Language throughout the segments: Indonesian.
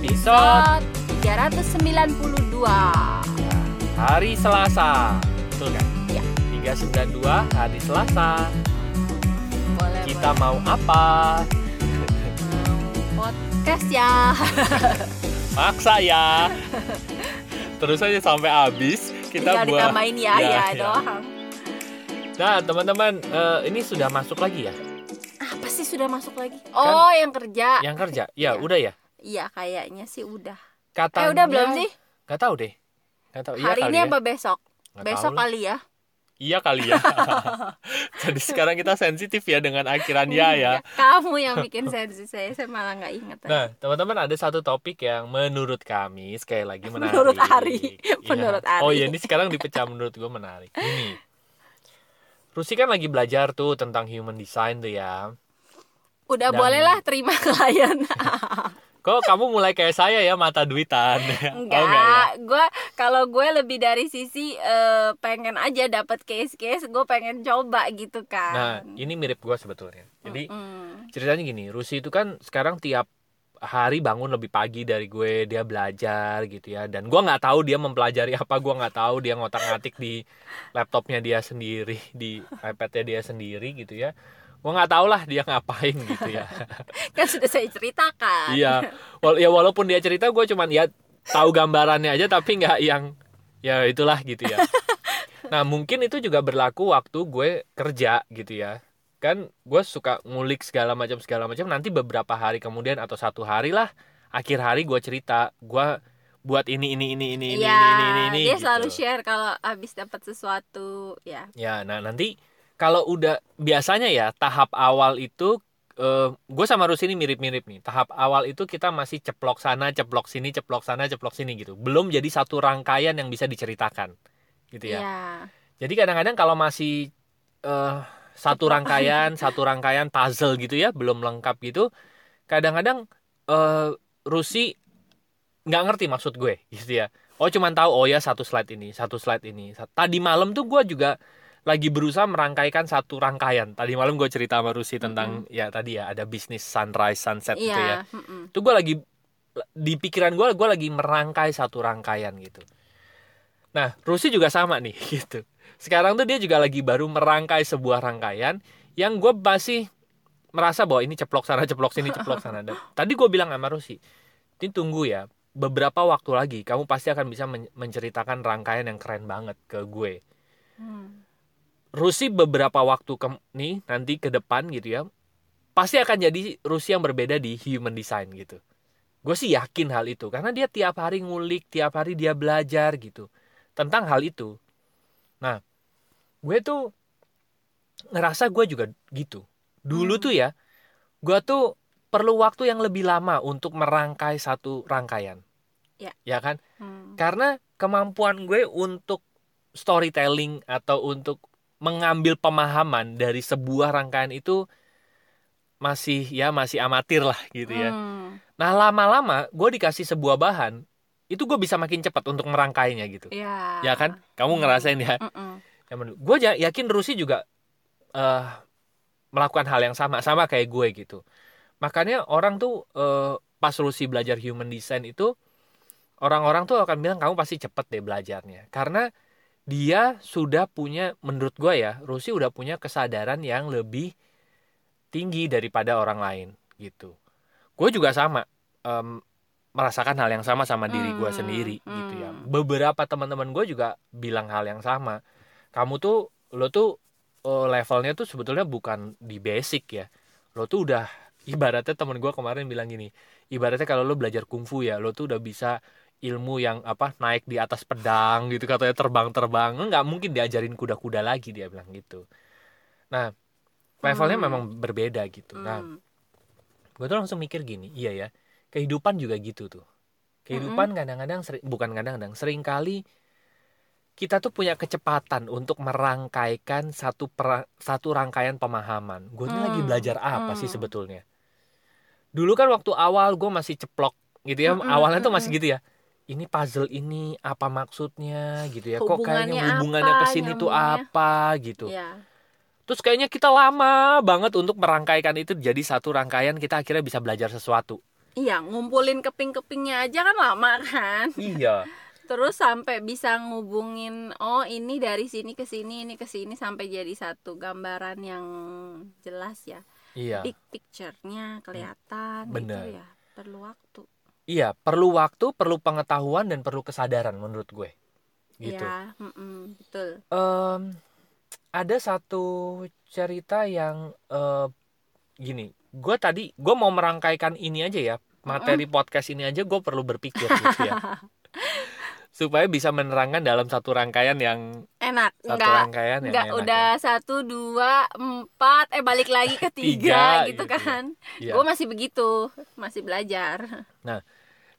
Episode 392 hari Selasa. Betul kan? Ya. 392 hari Selasa. Boleh Kita mau apa? boleh. podcast ya Maksa ya. Terus aja sampai habis kita Tinggal buat ditambahin ya ya, doang Nah, teman-teman, eh, ini sudah masuk lagi ya? Apa sih sudah masuk lagi? Oh yang kerja Yang kerja? Ya, Iya. udah ya. Iya kayaknya sih udah Katanya Eh udah belum sih? Gak tahu deh. Gak tahu. Iya Hari ini ya. apa besok? Nggak Besok kali ya Iya kali ya. Jadi sekarang kita sensitif ya dengan akhiran ya ya. Kamu yang bikin sensi saya Saya malah nggak inget Nah, teman-teman ada satu topik yang menurut kami sekali lagi menarik. Menurut Ari. Iya. Menurut Ari. Oh iya, ini sekarang dipecah menurut gue menarik. Ini. Rusi kan lagi belajar tuh tentang human design tuh ya. Udah Dan- boleh lah terima klien Kok kamu mulai kayak saya ya mata duitan? Enggak, Oh, enggak ya? gue kalau gue lebih dari sisi eh, pengen aja dapat case-case, gue pengen coba gitu kan. Nah, ini mirip gue sebetulnya. Jadi Mm. ceritanya gini, Rusi itu kan sekarang tiap hari bangun lebih pagi dari gue dia belajar gitu ya dan gue nggak tahu dia mempelajari apa gue nggak tahu dia ngotak ngatik di laptopnya dia sendiri di ipadnya dia sendiri gitu ya gue nggak tahu lah dia ngapain gitu ya kan sudah saya ceritakan. iya Wal- ya walaupun dia cerita gue cuman ya tahu gambarannya aja tapi nggak yang ya itulah gitu ya nah mungkin itu juga berlaku waktu gue kerja gitu ya kan gue suka ngulik segala macam segala macam nanti beberapa hari kemudian atau satu hari lah akhir hari gue cerita gue buat ini ini ini ini ini Iya, ini ini ini, ini dia gitu. selalu share kalau habis dapat sesuatu, ya. Ya, nah nanti kalau udah biasanya ya tahap awal itu eh, gue sama Rus ini mirip-mirip nih. Tahap awal itu kita masih ceplok sana, ceplok sini, ceplok sana, ceplok sini gitu. Belum jadi satu rangkaian yang bisa diceritakan, gitu ya. Iya. Jadi kadang-kadang kalau masih eh, satu rangkaian, satu rangkaian puzzle gitu ya, belum lengkap gitu, kadang-kadang eh, Rusi nggak ngerti maksud gue, gitu ya. Oh cuman tahu oh ya satu slide ini, satu slide ini. Tadi malam tuh gue juga lagi berusaha merangkaikan satu rangkaian. Tadi malam gue cerita sama Rusi tentang ya tadi ya ada bisnis sunrise sunset gitu ya. Mm-mm. Itu gue lagi di pikiran gue gue lagi merangkai satu rangkaian gitu. Nah, Rusi juga sama nih gitu. Sekarang tuh dia juga lagi baru merangkai sebuah rangkaian yang gue masih merasa bahwa ini ceplok sana, ceplok sini, ceplok sana. Dan tadi gue bilang sama Rusi, ini tunggu ya, beberapa waktu lagi kamu pasti akan bisa men- menceritakan rangkaian yang keren banget ke gue. Hmm. Rusi beberapa waktu ke nih nanti ke depan gitu ya pasti akan jadi Rusi yang berbeda di human design gitu gue sih yakin hal itu karena dia tiap hari ngulik tiap hari dia belajar gitu tentang hal itu nah gue tuh ngerasa gue juga gitu dulu Hmm. tuh ya gue tuh perlu waktu yang lebih lama untuk merangkai satu rangkaian Ya. ya kan Hmm. karena kemampuan gue untuk storytelling atau untuk mengambil pemahaman dari sebuah rangkaian itu masih ya masih amatir lah gitu ya. Hmm. Nah lama-lama gue dikasih sebuah bahan itu gue bisa makin cepat untuk merangkainya gitu. Iya. Ya kan? Kamu ngerasain ya? Mm-mm. Gue yakin Rusi juga eh, melakukan hal yang sama sama kayak gue gitu. Makanya orang tuh eh, pas Rusi belajar human design itu orang-orang tuh akan bilang kamu pasti cepet deh belajarnya karena dia sudah punya menurut gue ya Rusi udah punya kesadaran yang lebih tinggi daripada orang lain gitu. Gue juga sama em, merasakan hal yang sama sama diri gue Hmm, sendiri gitu ya. hmm. Beberapa teman-teman gue juga bilang hal yang sama. Kamu tuh lo tuh eh, levelnya tuh sebetulnya bukan di basic ya. Lo tuh udah ibaratnya temen gue kemarin bilang gini. Ibaratnya kalau lo belajar kungfu ya, lo tuh udah bisa ilmu yang apa naik di atas pedang gitu katanya terbang-terbang nggak mungkin diajarin kuda-kuda lagi dia bilang gitu nah levelnya Hmm. memang berbeda gitu nah Hmm. gue tuh langsung mikir gini iya ya kehidupan juga gitu tuh kehidupan kadang-kadang seri- bukan kadang-kadang sering kali kita tuh punya kecepatan untuk merangkaikan satu pera- satu rangkaian pemahaman gue ini Hmm. lagi belajar apa sih Hmm. sebetulnya dulu kan waktu awal gue masih ceplok gitu ya Mm-mm, awalnya tuh mm-mm. masih gitu ya ini puzzle ini apa maksudnya gitu ya kok kayaknya Hubungannya ke sini tuh nyambungnya? apa gitu Iya. terus kayaknya kita lama banget untuk merangkaikan itu jadi satu rangkaian kita akhirnya bisa belajar sesuatu Iya, ngumpulin keping-kepingnya aja kan lama kan. iya Terus sampai bisa ngubungin oh ini dari sini ke sini, ini ke sini sampai jadi satu gambaran yang jelas ya. iya Big picture-nya kelihatan Bener. itu ya. Perlu waktu. Iya perlu waktu perlu pengetahuan dan perlu kesadaran menurut gue gitu Iya, mm-mm, betul. Em, ada satu cerita yang eh, gini gue tadi gue mau merangkaikan ini aja ya materi podcast ini aja gue perlu berpikir gitu ya supaya bisa menerangkan dalam satu rangkaian yang Enak, satu enggak rangkaian yang Enggak enak udah satu dua empat eh balik lagi ke Tiga, tiga gitu gitu. kan. ya. Gue masih begitu, masih belajar.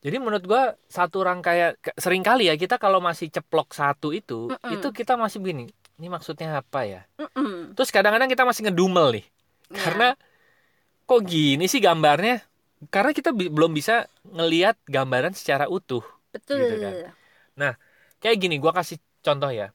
Jadi menurut gua satu rangkaian sering kali ya kita kalau masih ceplok satu itu Mm-mm. itu kita masih begini. Ini maksudnya apa ya? Mm-mm. Terus kadang-kadang kita masih ngedumel nih. Ya, Karena kok gini sih gambarnya? Karena kita bi- belum bisa ngelihat gambaran secara utuh. betul. gitu kan. Kayak gini, gua kasih contoh ya.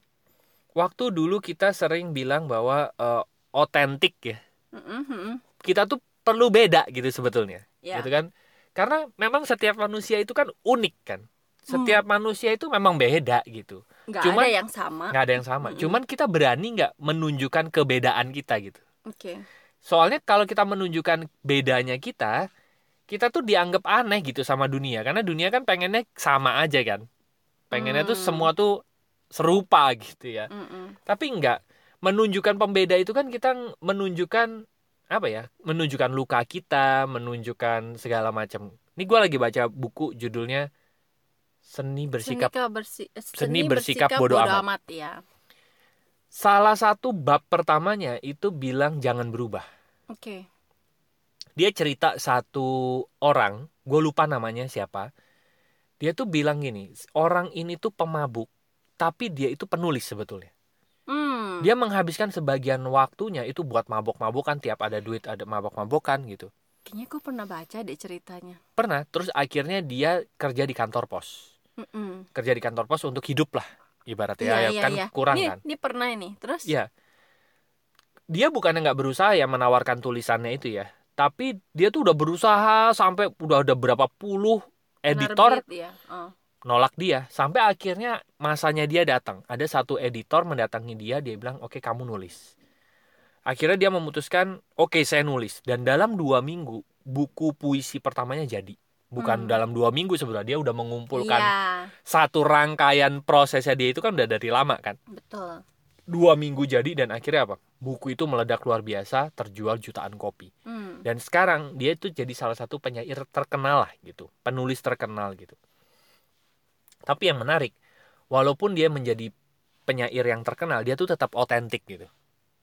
Waktu dulu kita sering bilang bahwa eh, otentik ya. Mm-mm, mm-mm. Kita tuh perlu beda gitu sebetulnya. Ya. gitu kan karena memang setiap manusia itu kan unik kan setiap manusia itu memang beda gitu Nggak Cuman- ada yang sama. nggak ada yang sama Mm-mm. cuman kita berani nggak menunjukkan kebedaan kita gitu Oke. soalnya kalau kita menunjukkan bedanya kita kita tuh dianggap aneh gitu sama dunia karena dunia kan pengennya sama aja kan pengennya tuh Hmm. semua tuh serupa gitu ya Mm-mm. tapi enggak menunjukkan pembeda itu kan kita menunjukkan apa ya menunjukkan luka kita menunjukkan segala macam ini gue lagi baca buku judulnya seni bersikap Seni bersi- Seni bersikap bodo amat. ya. salah satu bab pertamanya itu bilang jangan berubah Oke. dia cerita satu orang gue lupa namanya siapa dia tuh bilang gini orang ini tuh pemabuk tapi dia itu penulis sebetulnya Hmm. dia menghabiskan sebagian waktunya itu buat mabok-mabokan tiap ada duit ada mabok-mabokan gitu Kayaknya gue pernah baca deh ceritanya. pernah terus akhirnya dia kerja di kantor pos Mm-mm. kerja di kantor pos untuk hidup lah ibaratnya Iya, ya iya, kan iya. kurang Ini- kan Ini pernah ini. Terus? Iya. dia bukannya nggak berusaha ya menawarkan tulisannya itu ya tapi dia tuh udah berusaha sampai udah ada berapa puluh editor Penerbit, ya. Oh. Nolak dia. Sampai akhirnya masanya dia datang. Ada satu editor mendatangi dia dia bilang oke kamu nulis. Akhirnya dia memutuskan oke saya nulis. Dan dalam dua minggu buku puisi pertamanya jadi. Bukan Hmm. dalam dua minggu sebenarnya dia udah mengumpulkan Iya, satu rangkaian prosesnya dia itu kan udah dari lama kan. Betul. dua minggu jadi dan akhirnya apa? Buku itu meledak luar biasa terjual jutaan kopi. Hmm. dan sekarang dia itu jadi salah satu penyair terkenal lah gitu penulis terkenal gitu tapi yang menarik walaupun dia menjadi penyair yang terkenal dia tuh tetap otentik gitu.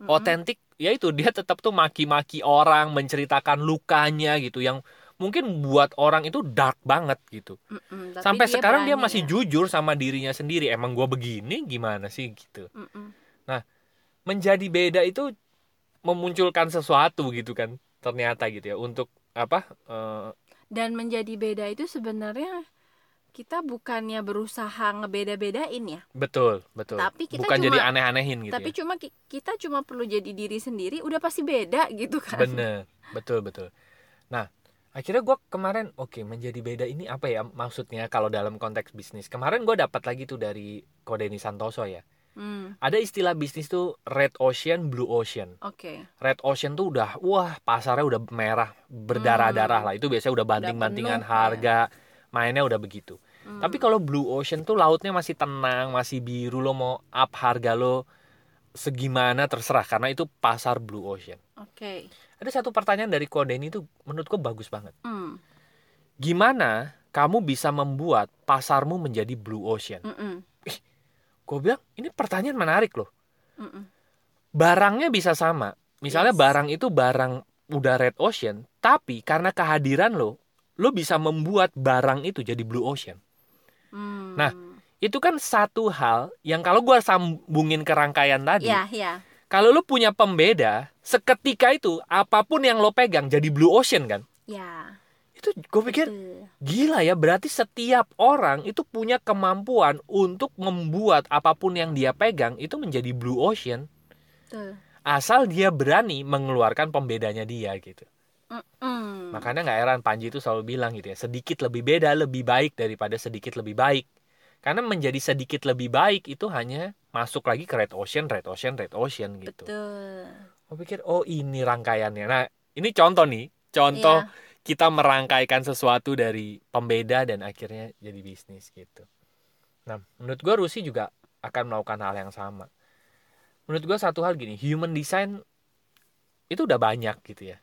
Otentik ya itu dia tetap tuh maki-maki orang menceritakan lukanya gitu yang mungkin buat orang itu dark banget gitu. Mm-mm, tapi sampai sekarang dia masih ya. jujur sama dirinya sendiri emang gua begini? Gimana sih? gitu. Mm-mm. menjadi beda itu memunculkan sesuatu gitu kan ternyata gitu ya untuk apa eh, Dan menjadi beda itu sebenarnya kita bukannya berusaha ngebeda-bedain ya. betul betul. Tapi kita bukan cuma- jadi aneh-anehin gitu tapi ya. cuma ki- kita cuma perlu jadi diri sendiri udah pasti beda gitu kan. bener betul betul. Nah akhirnya gua kemarin oke menjadi beda ini apa ya maksudnya kalau dalam konteks bisnis? Kemarin gua dapat lagi tuh dari Kodeni Santoso ya. Hmm, ada istilah bisnis tuh red ocean blue ocean. Oke. red ocean tuh udah wah pasarnya udah merah berdarah-darah Hmm. lah. Itu biasanya udah banting-bantingan penuh, harga mainnya udah begitu Hmm. tapi kalau blue ocean tuh lautnya masih tenang masih biru lo mau up harga lo segimana terserah karena itu pasar blue ocean Oke. ada satu pertanyaan dari Kodeni itu menurutku bagus banget Hmm. gimana kamu bisa membuat pasarmu menjadi blue ocean Mm-mm. gue bilang ini pertanyaan menarik loh Mm-mm. barangnya bisa sama. Misalnya Yes. barang itu barang udah red ocean, tapi karena kehadiran lo, lo bisa membuat barang itu jadi blue ocean. Hmm. Nah, Itu kan satu hal yang kalau gua sambungin ke rangkaian tadi, ya, ya. kalau lo punya pembeda, seketika itu apa pun yang lo pegang jadi blue ocean kan? Ya. Itu gue pikir betul. gila ya, berarti setiap orang itu punya kemampuan untuk membuat apa pun yang dia pegang itu menjadi blue ocean. Betul. asal dia berani mengeluarkan pembedanya dia gitu Mm-mm. Makanya nggak heran Panji itu selalu bilang gitu ya, sedikit lebih beda lebih baik daripada sedikit lebih baik. Karena menjadi sedikit lebih baik itu hanya masuk lagi ke red ocean, red ocean, red ocean gitu. betul Aku pikir oh ini rangkaiannya. Nah ini contoh nih, contoh Iya. kita merangkaikan sesuatu dari pembeda dan akhirnya jadi bisnis gitu. Nah menurut gua Rusi juga akan melakukan hal yang sama. Menurut gua satu hal gini, human design itu udah banyak gitu ya.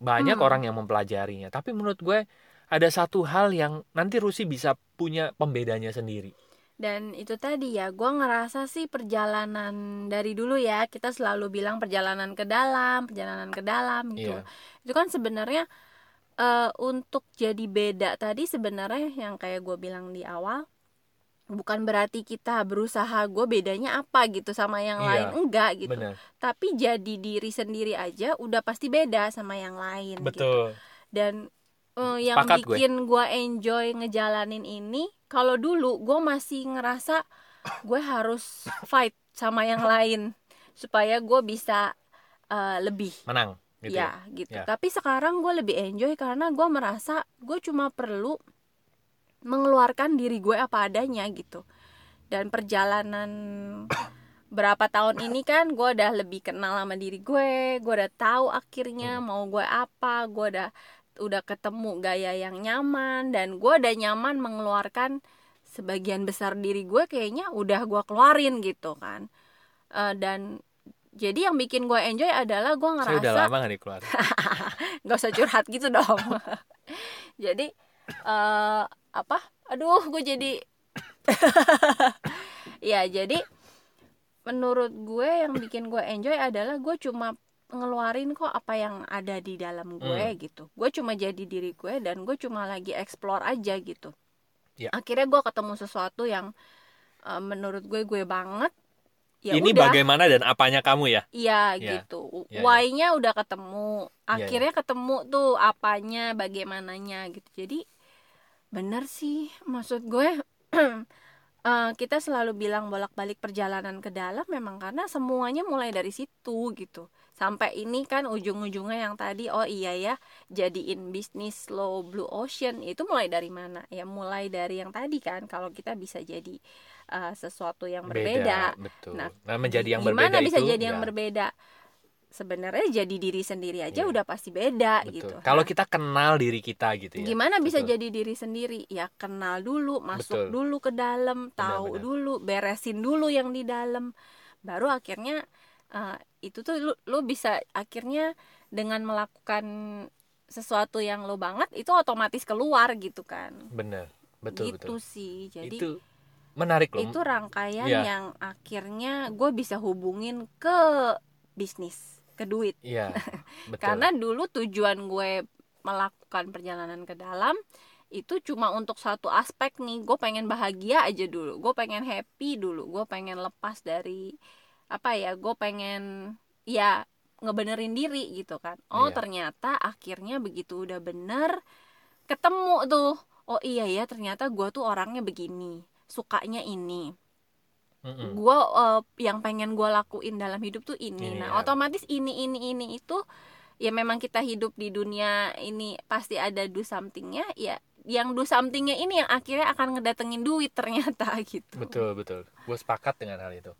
Banyak Hmm. orang yang mempelajarinya. Tapi menurut gue ada satu hal yang nanti Rusi bisa punya pembedanya sendiri. Dan itu tadi ya, gua ngerasa sih perjalanan dari dulu ya, kita selalu bilang perjalanan ke dalam, perjalanan ke dalam gitu. Iya. Itu kan sebenarnya eh, untuk jadi beda tadi sebenarnya yang kayak gue bilang di awal, bukan berarti kita berusaha gue bedanya apa gitu sama yang Iya, lain enggak gitu. Benar. Tapi jadi diri sendiri aja udah pasti beda sama yang lain. gitu. Dan eh, yang Sepakat gue. bikin gue enjoy ngejalanin ini, kalau dulu gue masih ngerasa gue harus fight sama yang lain supaya gue bisa eh, lebih. Menang gitu ya. ya, gitu. Ya. Tapi sekarang gue lebih enjoy karena gue merasa gue cuma perlu mengeluarkan diri gue apa adanya gitu. Dan perjalanan berapa tahun ini kan gue udah lebih kenal sama diri gue, gue udah tahu akhirnya Hmm. mau gue apa, gue udah udah ketemu gaya yang nyaman dan gue udah nyaman mengeluarkan sebagian besar diri gue kayaknya udah gue keluarin gitu kan. Eh, dan jadi yang bikin gue enjoy adalah gue Saya udah ngerasa lama gak dikeluarin. nggak usah curhat gitu dong jadi eh apa aduh gue jadi ya jadi menurut gue yang bikin gue enjoy adalah gue cuma ngeluarin kok apa yang ada di dalam gue Hmm. gitu gue cuma jadi diri gue dan gue cuma lagi explore aja gitu Ya. akhirnya gue ketemu sesuatu yang eh, menurut gue gue banget ya Ini udah. bagaimana dan apanya kamu ya? Iya Ya, gitu. ya, ya. Why-nya udah ketemu. Ya, Akhirnya ketemu tuh apanya, bagaimananya gitu. Jadi bener sih maksud gue eh, kita selalu bilang bolak-balik perjalanan ke dalam memang karena semuanya mulai dari situ gitu. Sampai ini kan ujung-ujungnya yang tadi oh iya ya jadiin bisnis low blue ocean itu mulai dari mana? Ya mulai dari yang tadi kan kalau kita bisa jadi eh, sesuatu yang berbeda betul. Nah, Nah, menjadi yang gimana berbeda bisa itu jadi yang ya, berbeda sebenarnya jadi diri sendiri aja Iya. udah pasti beda betul. gitu Kalau Nah, kita kenal diri kita gitu ya. gimana bisa Betul. jadi diri sendiri ya kenal dulu masuk Betul. dulu ke dalam tahu benar. dulu beresin dulu yang di dalam baru akhirnya eh, itu tuh lu, lu bisa akhirnya dengan melakukan sesuatu yang lo banget itu otomatis keluar gitu kan Benar. Betul gitu betul. sih jadi Itu menarik loh. itu rangkaian Iya. yang akhirnya gue bisa hubungin ke bisnis ke duit Iya. Betul. karena dulu tujuan gue melakukan perjalanan ke dalam itu cuma untuk satu aspek nih gue pengen bahagia aja dulu gue pengen happy dulu gue pengen lepas dari apa ya gue pengen ya ngebenerin diri gitu kan oh Iya. ternyata akhirnya begitu udah bener ketemu tuh oh iya ya ternyata gue tuh orangnya begini sukanya ini Gue eh, yang pengen gue lakuin dalam hidup tuh ini Ini, nah ya. otomatis ini ini ini itu ya memang kita hidup di dunia ini pasti ada do somethingnya ya yang do somethingnya ini yang akhirnya akan ngedatengin duit ternyata gitu Betul betul. Gue sepakat dengan hal itu.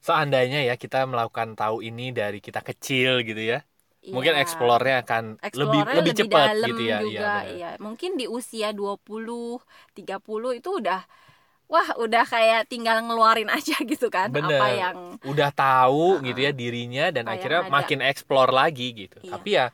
Seandainya ya kita melakukan tahu ini dari kita kecil gitu ya, mungkin Iya. explore-nya akan lebih Explore-nya lebih cepat gitu ya. Iya, juga benar. iya. mungkin di usia 20 30 itu udah wah udah kayak tinggal ngeluarin aja gitu kan Bener. apa yang Udah tahu Uh-uh. gitu ya dirinya dan akhirnya makin explore lagi gitu. Iya. Tapi ya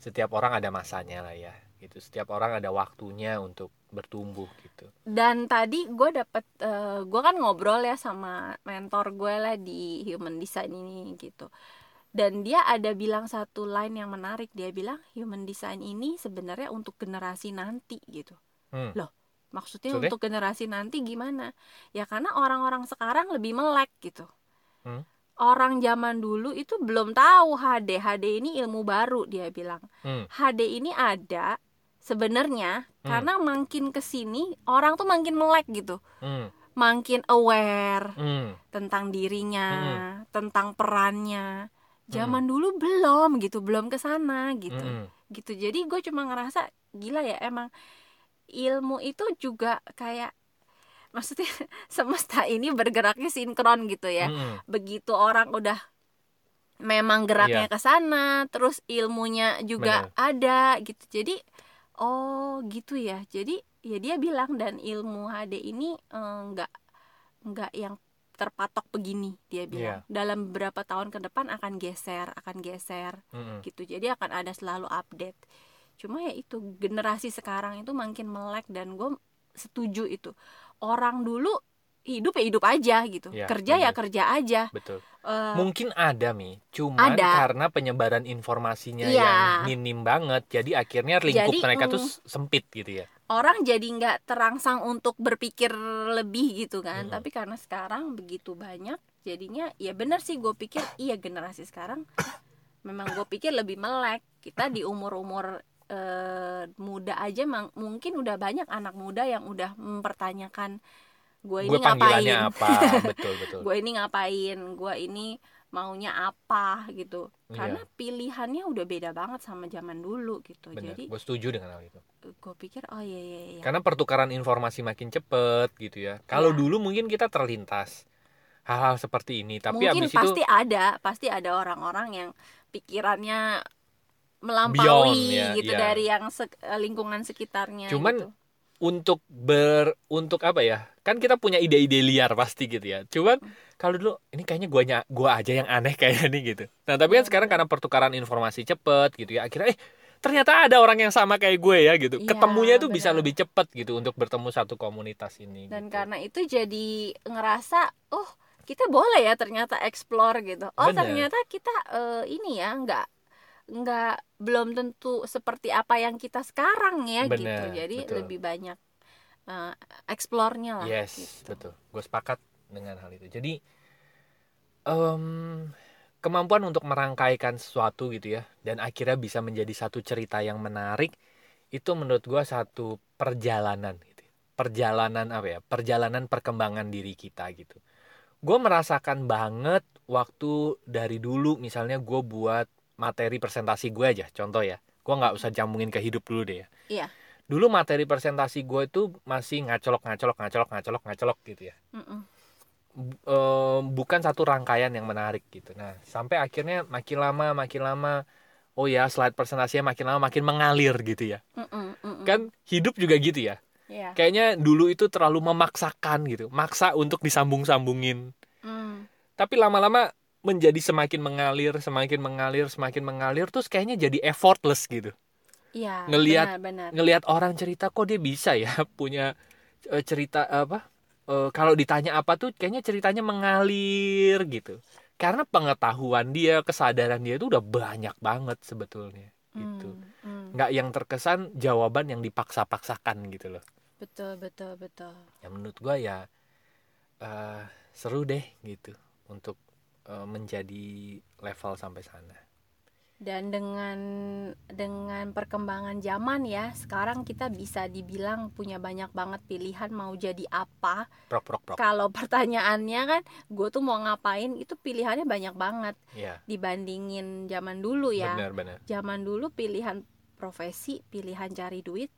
setiap orang ada masanya lah ya. Gitu. Setiap orang ada waktunya untuk bertumbuh gitu. dan tadi gue dapet eh, gue kan ngobrol ya sama mentor gue lah di human design ini gitu dan dia ada bilang satu line yang menarik dia bilang human design ini sebenarnya untuk generasi nanti gitu Hmm. loh maksudnya Maksudnya? untuk generasi nanti gimana ya karena orang-orang sekarang lebih melek gitu Hmm. orang zaman dulu itu belum tahu HD HD ini ilmu baru dia bilang Hmm. HD ini ada sebenarnya Hmm. karena makin ke sini orang tuh makin melek gitu Hmm. makin aware Hmm. tentang dirinya tentang perannya zaman dulu belum gitu belum ke sana gitu Mm-mm. gitu jadi gue cuma ngerasa gila ya emang ilmu itu juga kayak maksudnya semesta ini bergeraknya sinkron gitu ya. Mm-mm. begitu orang udah memang geraknya ke sana terus ilmunya juga ada gitu. Jadi oh gitu ya. Jadi ya dia bilang dan ilmu HD ini eh, nggak nggak yang terpatok begini dia bilang. Dalam beberapa tahun ke depan akan geser akan geser Mm-mm. gitu. Jadi akan ada selalu update cuma ya itu generasi sekarang itu makin melek dan gue setuju itu orang dulu hidup ya hidup aja gitu Ya, kerja ya benar. kerja aja betul Eh, mungkin ada mi cuman Ada. karena penyebaran informasinya Iya. yang minim banget jadi akhirnya lingkup Jadi, mereka tuh mm. sempit gitu ya orang jadi nggak terangsang untuk berpikir lebih gitu kan Mm-mm. tapi karena sekarang begitu banyak jadinya ya bener sih gue pikir iya generasi sekarang memang gue pikir lebih melek kita di umur umur muda aja mang- mungkin udah banyak anak muda yang udah mempertanyakan gue ini panggilannya ngapain? apa? Betul betul. Gue ini ngapain? Gue ini maunya apa? Gitu. Iya. karena pilihannya udah beda banget sama zaman dulu gitu. Benar. Jadi gue setuju dengan hal itu. gue pikir oh iya iya iya. Karena pertukaran informasi makin cepet gitu ya. Kalau Iya. dulu mungkin kita terlintas hal-hal seperti ini tapi mungkin abis pasti itu ada pasti ada orang-orang yang pikirannya Beyond, melampaui ya, gitu ya. dari yang sek- lingkungan sekitarnya Cuman gitu. untuk ber untuk apa ya kan kita punya ide-ide liar pasti gitu ya cuman kalau dulu ini kayaknya guanya gua aja yang aneh kayak ini gitu nah tapi kan Iya, sekarang bener. karena pertukaran informasi cepet gitu ya akhirnya eh ternyata ada orang yang sama kayak gue ya gitu Iya, ketemunya itu bisa lebih cepet gitu untuk bertemu satu komunitas ini dan gitu. karena itu jadi ngerasa oh kita boleh ya ternyata explore gitu oh Bener. ternyata kita eh, ini ya nggak nggak belum tentu seperti apa yang kita sekarang ya gitu. Bener, jadi betul. lebih banyak eh, explore-nya lah yes gitu. betul. Gue sepakat dengan hal itu. Jadi em, kemampuan untuk merangkaikan sesuatu gitu ya dan akhirnya bisa menjadi satu cerita yang menarik itu menurut gue satu perjalanan gitu perjalanan apa ya? Perjalanan perkembangan diri kita gitu. Gue merasakan banget waktu dari dulu misalnya gue buat materi presentasi gue aja contoh ya gue nggak usah jambungin ke hidup dulu deh ya Iya. dulu materi presentasi gue itu masih ngacolok ngacolok ngacolok ngacolok ngacolok gitu ya Mm-mm. Bu- eh, bukan satu rangkaian yang menarik gitu nah sampai akhirnya makin lama makin lama oh ya slide presentasinya makin lama makin mengalir gitu ya Mm-mm, mm-mm. kan hidup juga gitu ya Iya. kayaknya dulu itu terlalu memaksakan gitu maksa untuk disambung-sambungin Mm. tapi lama-lama menjadi semakin mengalir semakin mengalir semakin mengalir terus kayaknya jadi effortless gitu Iya, benar-benar. ngelihat orang cerita kok dia bisa ya punya eh, cerita apa eh, kalau ditanya apa tuh kayaknya ceritanya mengalir gitu karena pengetahuan dia kesadaran dia itu udah banyak banget sebetulnya gitu Hmm, hmm. nggak yang terkesan jawaban yang dipaksa-paksakan gitu loh Betul, betul, betul. ya menurut gua ya eh, seru deh gitu untuk eh, menjadi level sampai sana Dan dengan dengan perkembangan zaman ya, sekarang kita bisa dibilang punya banyak banget pilihan mau jadi apa. prok prok prok Kalau pertanyaannya kan, gue tuh mau ngapain? Itu pilihannya banyak banget ya dibandingin zaman dulu ya. benar-benar Zaman dulu pilihan profesi, pilihan cari duit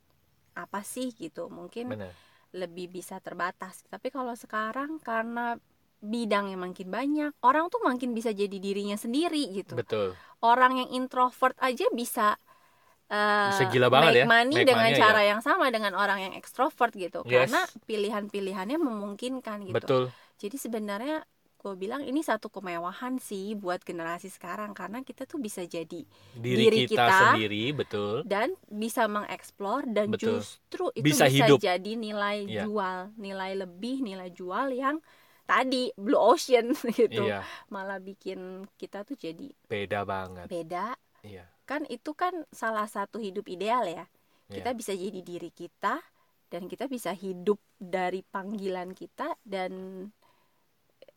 apa sih gitu. Mungkin benar lebih bisa terbatas. Tapi kalau sekarang karena bidang yang makin banyak, orang tuh makin bisa jadi dirinya sendiri gitu. betul Orang yang introvert aja bisa eh, Bisa gila banget make ya, money make dengan money-nya cara yang sama dengan orang yang ekstrovert gitu. Yes. Karena pilihan-pilihannya memungkinkan gitu. betul Jadi sebenarnya gue bilang ini satu kemewahan sih buat generasi sekarang karena kita tuh bisa jadi diri, Diri kita, kita. sendiri betul dan bisa mengeksplor dan Betul. justru itu Bisa bisa, hidup. jadi nilai Iya. jual, nilai lebih, nilai jual yang tadi blue ocean gitu. iya Malah bikin kita tuh jadi beda banget beda. iya Kan itu kan salah satu hidup ideal ya. Kita iya. bisa jadi diri kita dan kita bisa hidup dari panggilan kita dan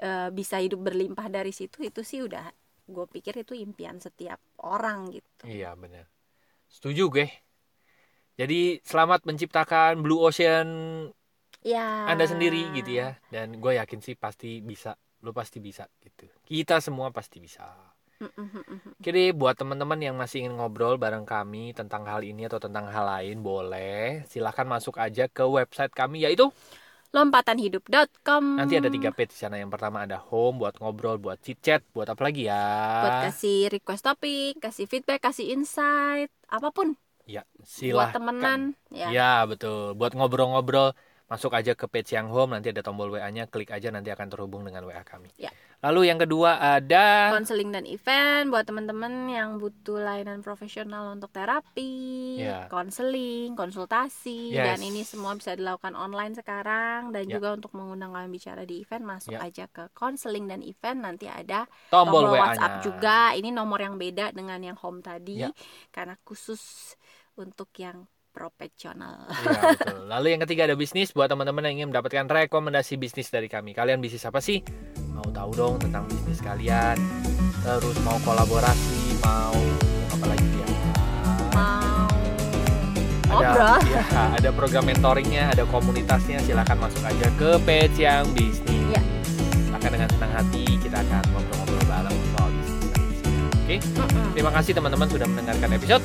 eh, bisa hidup berlimpah dari situ itu sih udah gue pikir itu impian setiap orang gitu. Iya benar. Setuju gue. Jadi selamat menciptakan Blue Ocean Ya. Anda sendiri gitu ya. Dan gue yakin sih pasti bisa. Lu pasti bisa gitu. Kita semua pasti bisa. Jadi buat teman-teman yang masih ingin ngobrol bareng kami tentang hal ini atau tentang hal lain boleh silahkan masuk aja ke website kami yaitu lompatanhidup.com nanti ada tiga page di sana yang pertama ada home buat ngobrol buat chit chat buat apa lagi ya buat kasih request topik kasih feedback kasih insight apa pun ya buat silahkan temenan ya, ya betul buat ngobrol-ngobrol masuk aja ke page yang home nanti ada tombol WA-nya klik aja nanti akan terhubung dengan WA kami Ya. lalu yang kedua ada konseling dan event buat teman-teman yang butuh layanan profesional untuk terapi, Ya. konseling, konsultasi Yes. dan ini semua bisa dilakukan online sekarang dan Ya. juga untuk mengundang kalian bicara di event masuk Ya. aja ke konseling dan event nanti ada tombol, tombol WhatsApp juga. Ini nomor yang beda dengan yang home tadi Ya. karena khusus untuk yang profesional. Iya, betul. Lalu yang ketiga ada bisnis buat teman-teman yang ingin mendapatkan rekomendasi bisnis dari kami. Kalian bisnis apa sih? Mau tahu dong tentang bisnis kalian? Terus mau kolaborasi, mau apa lagi ya? Mau Ada, ngobrol? ya, ada program mentoringnya, ada komunitasnya. Silahkan masuk aja ke page yang bisnis. Ya. Akan dengan senang hati kita akan ngobrol-ngobrol bareng soal bisnis. Oke, Mm-mm. terima kasih teman-teman sudah mendengarkan episode.